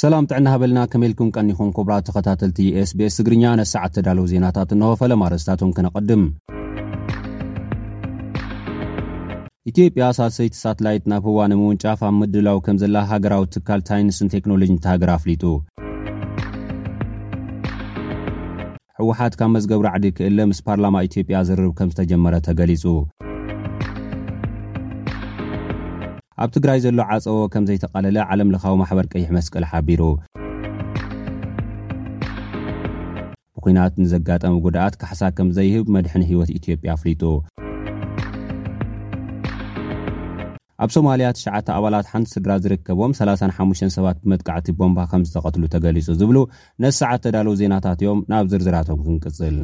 ሰላም ጥዕና ሃበልና ከመልኩም ቀኒኹም ኩብራ ተኸታተልቲ ስቤስ ትግርኛ ነሰዓት ተዳለዉ ዜናታት እንሆ ፈለማ ኣረስታቶም ከነቐድም ኢትዮጵያ ሳልሰይቲ ሳትላይት ናብ ህዋ ንምውንጫፍ ኣብ ምድላው ከምዘላ ሃገራዊ ትካል ታይንስን ቴክኖሎጅን እታ ሃገር ኣፍሊጡ። ህወሓት ካብ መዝገብ ራዕዲ ክእለ ምስ ፓርላማ ኢትዮጵያ ዝርርብ ከምዝተጀመረ ተገሊፁ። ኣብ ትግራይ ዘሎ ዓፀዎ ከምዘይተቃለለ ዓለም ለኻዊ ማሕበር ቀይሕ መስቀል ሓቢሩ። ብኲናት ንዘጋጠመ ጉድኣት ካሕሳ ከም ዘይህብ መድሕን ህይወት ኢትዮጵያ ኣፍሊጡ። ኣብ ሶማልያ ትሽዓተ ኣባላት ሓንቲ ስድራ ዝርከቦም ሰላሳን ሓሙሽተን ሰባት ብመጥቃዕቲ ቦምባ ከም ዝተቐትሉ ተገሊጹ ዝብሉ ነዚ ሰዓት ተዳለዉ ዜናታት እዮም። ናብ ዝርዝራቶም ክንቅጽል።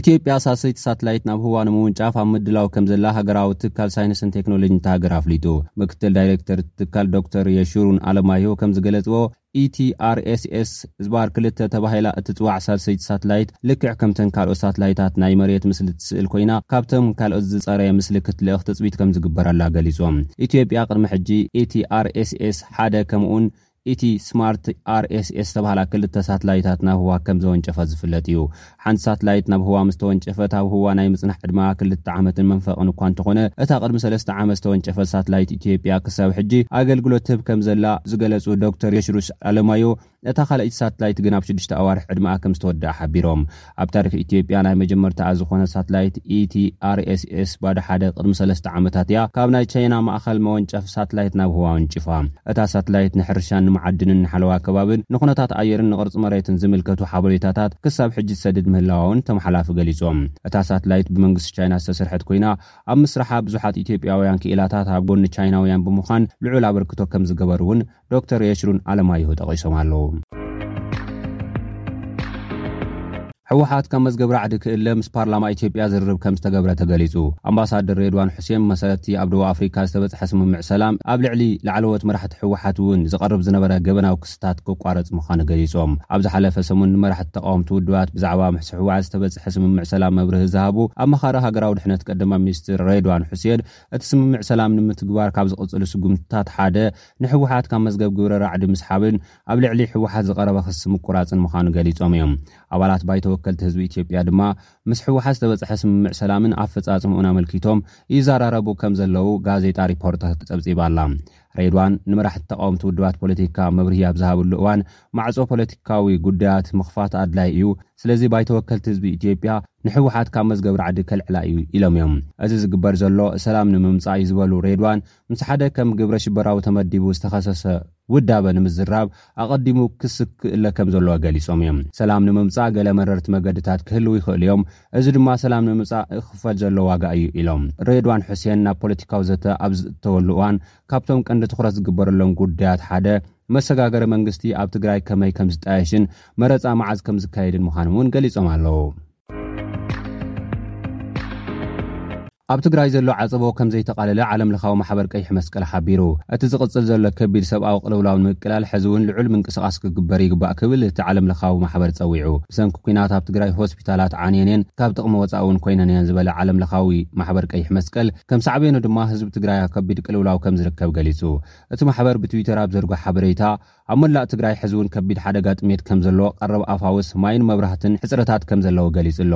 ኢትዮጵያ ሳልሰይቲ ሳትላይት ናብ ህዋ ንምውንጫፍ ኣብ ምድላው ከምዘላ ሃገራዊ ትካል ሳይንስን ቴክኖሎጂን እታ ሃገር ኣፍሊጡ። ምክትል ዳይሬክተር እቲ ትካል ዶክተር የሹሩን ኣለማየሁ ከምዝገለፅዎ፣ ኢቲኣርኤስኤስ ዝባር ክልተ ተባሂላ እትፅዋዕ ሳልሰይቲ ሳትላይት ልክዕ ከምተን ካልኦት ሳትላይታት ናይ መሬት ምስሊ ትስእል ኮይና ካብቶም ካልኦት ዝፀረየ ምስሊ ክትልእኽ ትፅቢት ከምዝግበረላ ገሊፆም። ኢትዮጵያ ቅድሚ ሕጂ ኢቲኣርኤስኤስ ሓደ ከምኡውን እቲ ስማርት ኣርኤስኤስ ዝተባህላ ክልተ ሳትላይታት ናብ ህዋ ከም ዘወንጨፈት ዝፍለጥ እዩ። ሓንቲ ሳትላይት ናብ ህዋ ምስ ተወንጨፈት ኣብ ህዋ ናይ ምጽናሕ ዕድመኣ ክልተ ዓመትን መንፈቕን እኳ እንተኾነ፣ እታ ቅድሚ ሰለስተ ዓመት ዝተወንጨፈት ሳትላይት ኢትዮጵያ ክሳብ ሕጂ ኣገልግሎት ትህብ ከም ዘላ ዝገለጹ ዶክተር የሽሩስ ኣለማዮ፣ እታ ካልኣይቲ ሳትላይት ግን ኣብ ሽዱሽተ ኣዋርሕ ዕድመኣ ከም ዝተወደኣ ሓቢሮም። ኣብ ታሪኽ ኢትዮጵያ ናይ መጀመርታኣ ዝኾነት ሳትላይት ETRSS ባዶ ሓደ ቅድሚ ሰለስተ ዓመታት እያ ካብ ናይ ቻይና ማእኸል መወንጨፊ ሳትላይት ናብ ህዋ ኣወንጪፋ። እታ ሳትላይት ንሕርሻን ንመዓድንን ንሓለዋ ከባብን ንኩነታት ኣየርን ንቅርፂ መሬትን ዝምልከቱ ሓበሬታታት ክሳብ ሕጂ ትሰድድ ምህላዋ'ውን እቶም ሓላፊ ገሊፆም። እታ ሳትላይት ብመንግስቲ ቻይና ዝተሰርሐት ኮይና ኣብ ምስራሓ ብዙሓት ኢትዮጵያውያን ክኢላታት ኣብ ጎኒ ቻይናውያን ብምዃን ልዑል ኣበርክቶ ከምዝገበሩ'ውን ዶክተር ኤችሩን ኣለማየሁ ጠቒሶም ኣለዉ። ህወሓት ካብ መዝገብ ራዕዲ ክእለ ምስ ፓርላማ ኢትዮጵያ ዝርርብ ከምዝተገብረ ተገሊፁ። ኣምባሳደር ሬድዋን ሑሴን ብመሰረት እቲ ኣብ ደቡብ ኣፍሪካ ዝተበፅሐ ስምምዕ ሰላም ኣብ ልዕሊ ላዕለዎት መራሕቲ ህወሓት እውን ዝቐርብ ዝነበረ ገበናዊ ክስታት ክቋረፅ ምዃኑ ገሊፆም። ኣብ ዝሓለፈ ሰሙን ንመራሕቲ ተቓወምቲ ውድባት ብዛዕባ ምሕሱ ህወሓት ዝተበፅሐ ስምምዕ ሰላም መብርሂ ዝሃቡ ኣማኻሪ ሃገራዊ ድሕነት ቀዳማይ ሚኒስትር ሬድዋን ሑሴን እቲ ስምምዕ ሰላም ንምትግባር ካብ ዝቕፅሉ ስጉምትታት ሓደ ንህወሓት ካብ መዝገብ ግብረ ራዕዲ ምስሓብን ኣብ ልዕሊ ህወሓት ዝቐረበ ክሲ ምቁራፅን ምዃኑ ገሊፆም እዮም። ኣባላት ባይቶ ወከልቲ ህዝቢ ኢትዮጵያ ድማ ምስ ህወሓት ዝተበፅሐ ስምምዕ ሰላምን ኣፈፃፅምኡን ኣመልኪቶም ይዘራረቡ ከም ዘለዉ ጋዜጣ ሪፖርተር ፀብፂባ ኣላ። ሬድዋን ንመራሕቲ ተቓወምቲ ውድባት ፖለቲካ መብርሂ ኣብ ዝሃብሉ እዋን ማዕፆ ፖለቲካዊ ጉዳያት ምኽፋት ኣድላዪ እዩ፣ ስለዚ ባይቶ ወከልቲ ህዝቢ ኢትዮጵያ ንህወሓት ካብ መዝገብ ራዕዲ ከልዕላ እዩ ኢሎም እዮም። እዚ ዝግበር ዘሎ ሰላም ንምምፃእ እዩ ዝበሉ ሬድዋን፣ ምስ ሓደ ከም ግብረ ሽበራዊ ተመዲቡ ዝተኸሰሰ ውዳበ ንምዝራብ ኣቐዲሙ ክሲ ክእለ ከም ዘለዎ ገሊጾም እዮም። ሰላም ንምምጻእ ገለ መረርቲ መገድታት ክህልው ይኽእሉ እዮም፣ እዚ ድማ ሰላም ንምምጻእ ክኽፈል ዘሎ ዋጋ እዩ ኢሎም። ሬድዋን ሑሴን ናብ ፖለቲካዊ ዘተ ኣብ ዝእተወሉ እዋን ካብቶም ቀንዲ ትኹረት ዝግበረሎም ጉዳያት ሓደ መሰጋገሪ መንግስቲ ኣብ ትግራይ ከመይ ከም ዝጣየሽን መረጻ መዓዝ ከም ዝካየድን ምዃኖም እውን ገሊጾም ኣለዉ። ኣብ ትግራይ ዘሎ ዓጸቦ ከም ዘይተቓለለ ዓለም ለኻዊ ማሕበር ቀይሕ መስቀል ሓቢሩ። እቲ ዝቕጽል ዘሎ ከቢድ ሰብኣዊ ቅልውላው ንምቅላል ሕዚ'ውን ልዑል ምንቅስቓስ ክግበር ይግባእ ክብል እቲ ዓለም ለኻዊ ማሕበር ጸዊዑ። ብሰንኪ ኲናት ኣብ ትግራይ ሆስፒታላት ዓንየን'የን፣ ካብ ጥቕሚ ወጻኢ'ውን ኰይነን'የን ዝበለ ዓለም ለኻዊ ማሕበር ቀይሕ መስቀል፣ ከም ሳዕቤኑ ድማ ህዝቢ ትግራይ ኣብ ከቢድ ቅልውላው ከም ዝርከብ ገሊጹ። እቲ ማሕበር ብትዊተር ኣብ ዘርጎ ሓበሬታ፣ ኣብ መላእ ትግራይ ሕዚ እውን ከቢድ ሓደጋ ጥሜት ከምዘሎ፣ ቀረብ ኣፋውስ፣ ማይን መብራህትን ሕጽረታት ከምዘለዎ ገሊጹ ኣሎ።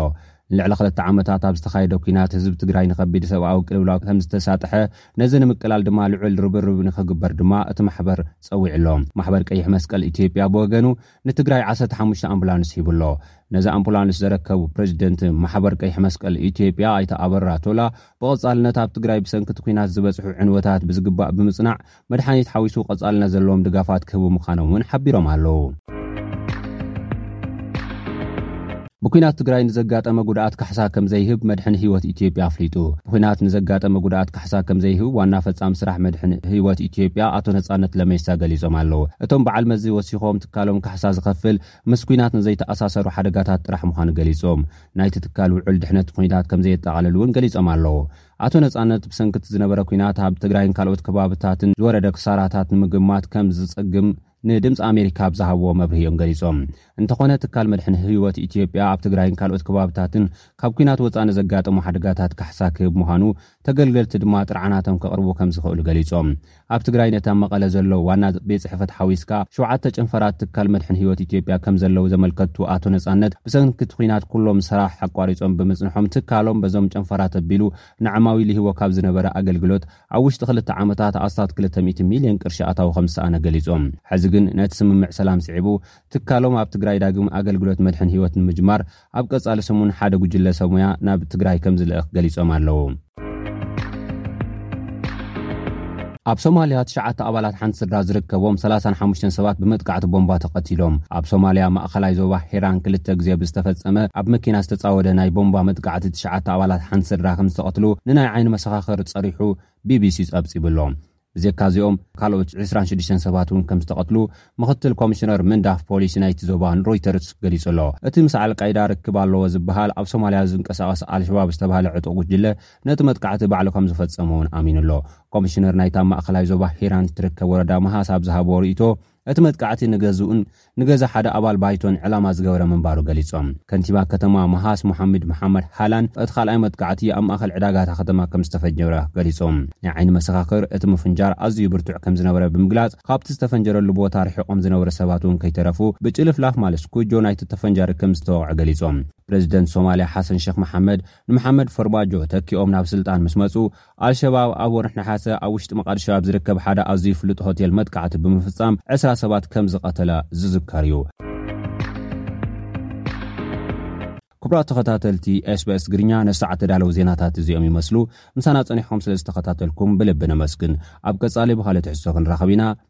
ንልዕሊ ክልተ ዓመታት ኣብ ዝተኻየደ ኲናት ህዝቢ ትግራይ ንከቢድ ሰብኣዊ ቅልውላው ከምዝተሳጥሐ፣ ነዚ ንምቅላል ድማ ልዑል ርብርብ ንክግበር ድማ እቲ ማሕበር ጸዊዑ ኣሎ። ማሕበር ቀይሕ መስቀል ኢትዮጵያ ብወገኑ ንትግራይ ዓሰርተ ሓሙሽተ ኣምቡላንስ ሂቡ ኣሎ። ነዚ ኣምፑላንስ ዘረከቡ ፕረዚደንት ማሕበር ቀይሕ መስቀል ኢትዮጵያ ኣይተ ኣበራ ቶላ ብቐጻልነት ኣብ ትግራይ ብሰንኪ እቲ ኲናት ዝበጽሑ ዕንወታት ብዝግባእ ብምጽናዕ መድሓኒት ሓዊሱ ቀፃልነት ዘለዎም ድጋፋት ክህቡ ምዃኖም እውን ሓቢሮም ኣለዉ። ብኲናት ትግራይ ንዘጋጠመ ጉድኣት ካሕሳ ከም ዘይህብ መድሕን ህይወት ኢትዮጵያ ኣፍሊጡ። ብኲናት ንዘጋጠመ ጉድኣት ካሕሳ ከም ዘይህብ ዋና ፈጻሚ ስራሕ መድሕን ህይወት ኢትዮጵያ ኣቶ ነጻነት ለሜሳ ገሊጾም ኣለዉ። እቶም በዓል መዚ ወሲኾም ትካሎም ካሕሳ ዝኸፍል ምስ ኲናት ንዘይተኣሳሰሩ ሓደጋታት ጥራሕ ምዃኑ ገሊጾም ናይቲ ትካል ውዕል ድሕነት ኲናት ከም ዘየጠቓልል እውን ገሊጾም ኣለዉ። ኣቶ ነጻነት ብሰንኪ እቲ ዝነበረ ኲናት ኣብ ትግራይን ካልኦት ከባብታትን ዝወረደ ክሳራታት ንምግማት ከም ዝጽግም ንድምፂ ኣሜሪካ ኣብ ዝሃብዎ መብርሂ እዮም ገሊፆም። እንተኾነ ትካል መድሕን ህይወት ኢትዮጵያ ኣብ ትግራይን ካልኦት ከባብታትን ካብ ኲናት ወፃእ ንዘጋጠሙ ሓደጋታት ካሕሳ ክህብ ምዃኑ ተገልገልቲ ድማ ጥርዓናቶም ከቕርቡ ከም ዝኽእሉ ገሊፆም። ኣብ ትግራይ ነቲ ኣብ መቐለ ዘሎ ዋና ቤት ፅሕፈት ሓዊስካ ሸውዓተ ጨንፈራት ትካል መድሕን ህይወት ኢትዮጵያ ከምዘለዉ ዘመልከቱ ኣቶ ነፃነት ብሰንኪ እቲ ኲናት ኩሎም ሰራሕ ኣቋሪፆም ብምፅንሖም ትካሎም በዞም ጨንፈራት ኣቢሉ ንዓማዊሉ ይህቦ ካብ ዝነበረ ኣገልግሎት ኣብ ውሽጢ ክልተ ዓመታት ኣስታት ክልተ ሚእቲ ሚልየን ቅርሺ ኣታዊ ከምዝሰኣነ ገሊፆም። ሕዚ ግን ነቲ ስምምዕ ሰላም ስዒቡ ትካሎም ኣብ ትግራይ ዳግም ኣገልግሎት መድሕን ህይወት ንምጅማር ኣብ ቀፃሊ ሰሙን ሓደ ጉጅለ ሰብ ሙያ ናብ ትግራይ ከምዝልእኽ ገሊፆም ኣለው። ኣብ ሶማልያ ትሽዓተ ኣባላት ሓንቲ ስድራ ዝርከቦም ሰላሳን ሓሙሽተን ሰባት ብመጥቃዕቲ ቦምባ ተቐቲሎም። ኣብ ሶማልያ ማእኸላይ ዞባ ሂራን ክልተ ግዜ ብዝተፈፀመ ኣብ መኪና ዝተፃወደ ናይ ቦምባ መጥቃዕቲ ትሽዓተ ኣባላት ሓንቲ ስድራ ከምዝተቐትሉ ንናይ ዓይኒ መሰኻኽር ፀሪሑ ቢቢሲ ፀብፂቡ ኣሎ። ብዜካ እዚኦም ካልኦት ዕስራን ሽዱሽተን ሰባት እውን ከም ዝተቐትሉ ምኽትል ኮሚሽነር ምንዳፍ ፖሊስ ናይቲ ዞባ ንሮይተርስ ገሊጹ ኣሎ። እቲ ምስ ኣልቃይዳ ርክብ ኣለዎ ዝበሃል ኣብ ሶማልያ ዝንቀሳቐስ ኣልሸባብ ዝተባህለ ዕጡቕ ጉጅለ ነቲ መጥቃዕቲ ባዕሉ ከም ዝፈጸሞ እውን ኣሚኑ ኣሎ። ኮሚሽነር ናይታ ኣብ ማእከላይ ዞባ ሂራን እትርከብ ወረዳ መሃስ ኣብ ዝሃብዎ ርእይቶ፣ እቲ መጥቃዕቲ ንገዝኡን ንገዛ ሓደ ኣባል ባይቶን ዕላማ ዝገበረ ምንባሩ ገሊጾም። ከንቲባ ከተማ መሃስ ሞሓሚድ መሓመድ ሃላን እቲ ካልኣይ መጥቃዕቲ ኣብ ማእከል ዕዳጋ እታ ከተማ ከምዝተፈጀረ ገሊጾም። ናይ ዓይኒ መሰኻኽር እቲ ምፍንጃር ኣዝዩ ብርቱዕ ከምዝነበረ ብምግላጽ ካብቲ ዝተፈንጀረሉ ቦታ ርሒቖም ዝነበሩ ሰባት'ውን ከይተረፉ ብጭልፍላፍ ማለት ስኩጆ ናይቲ ተፈንጃሪ ከምዝተወቕዐ ገሊጾም። ፕረዚደንት ሶማልያ ሓሰን ሸኽ መሓመድ ንመሓመድ ፈርማጆ ተኪኦም ናብ ስልጣን ምስ መጹ ኣልሸባብ ኣብ ወርሒ ነሓሰ ኣብ ውሽጢ መቓድሾ ኣብ ዝርከብ ሓደ ኣዝዩ ፍሉጥ ሆቴል መጥቃዕቲ ብምፍጻም ዕስራ ሰባት ከም ዝቐተለ ዝዝከር እዩ። ክቡራት ተኸታተልቲ ኤስቢኤስ ግርኛ ነዚ ሰዓት ተዳለዉ ዜናታት እዚኦም ይመስሉ። ምሳና ጸኒሕኩም ስለ ዝተኸታተልኩም ብልቢ ነመስግን። ኣብ ቀጻሊ ብኻልእ ትሕዝቶ ክንራኸብ ኢና።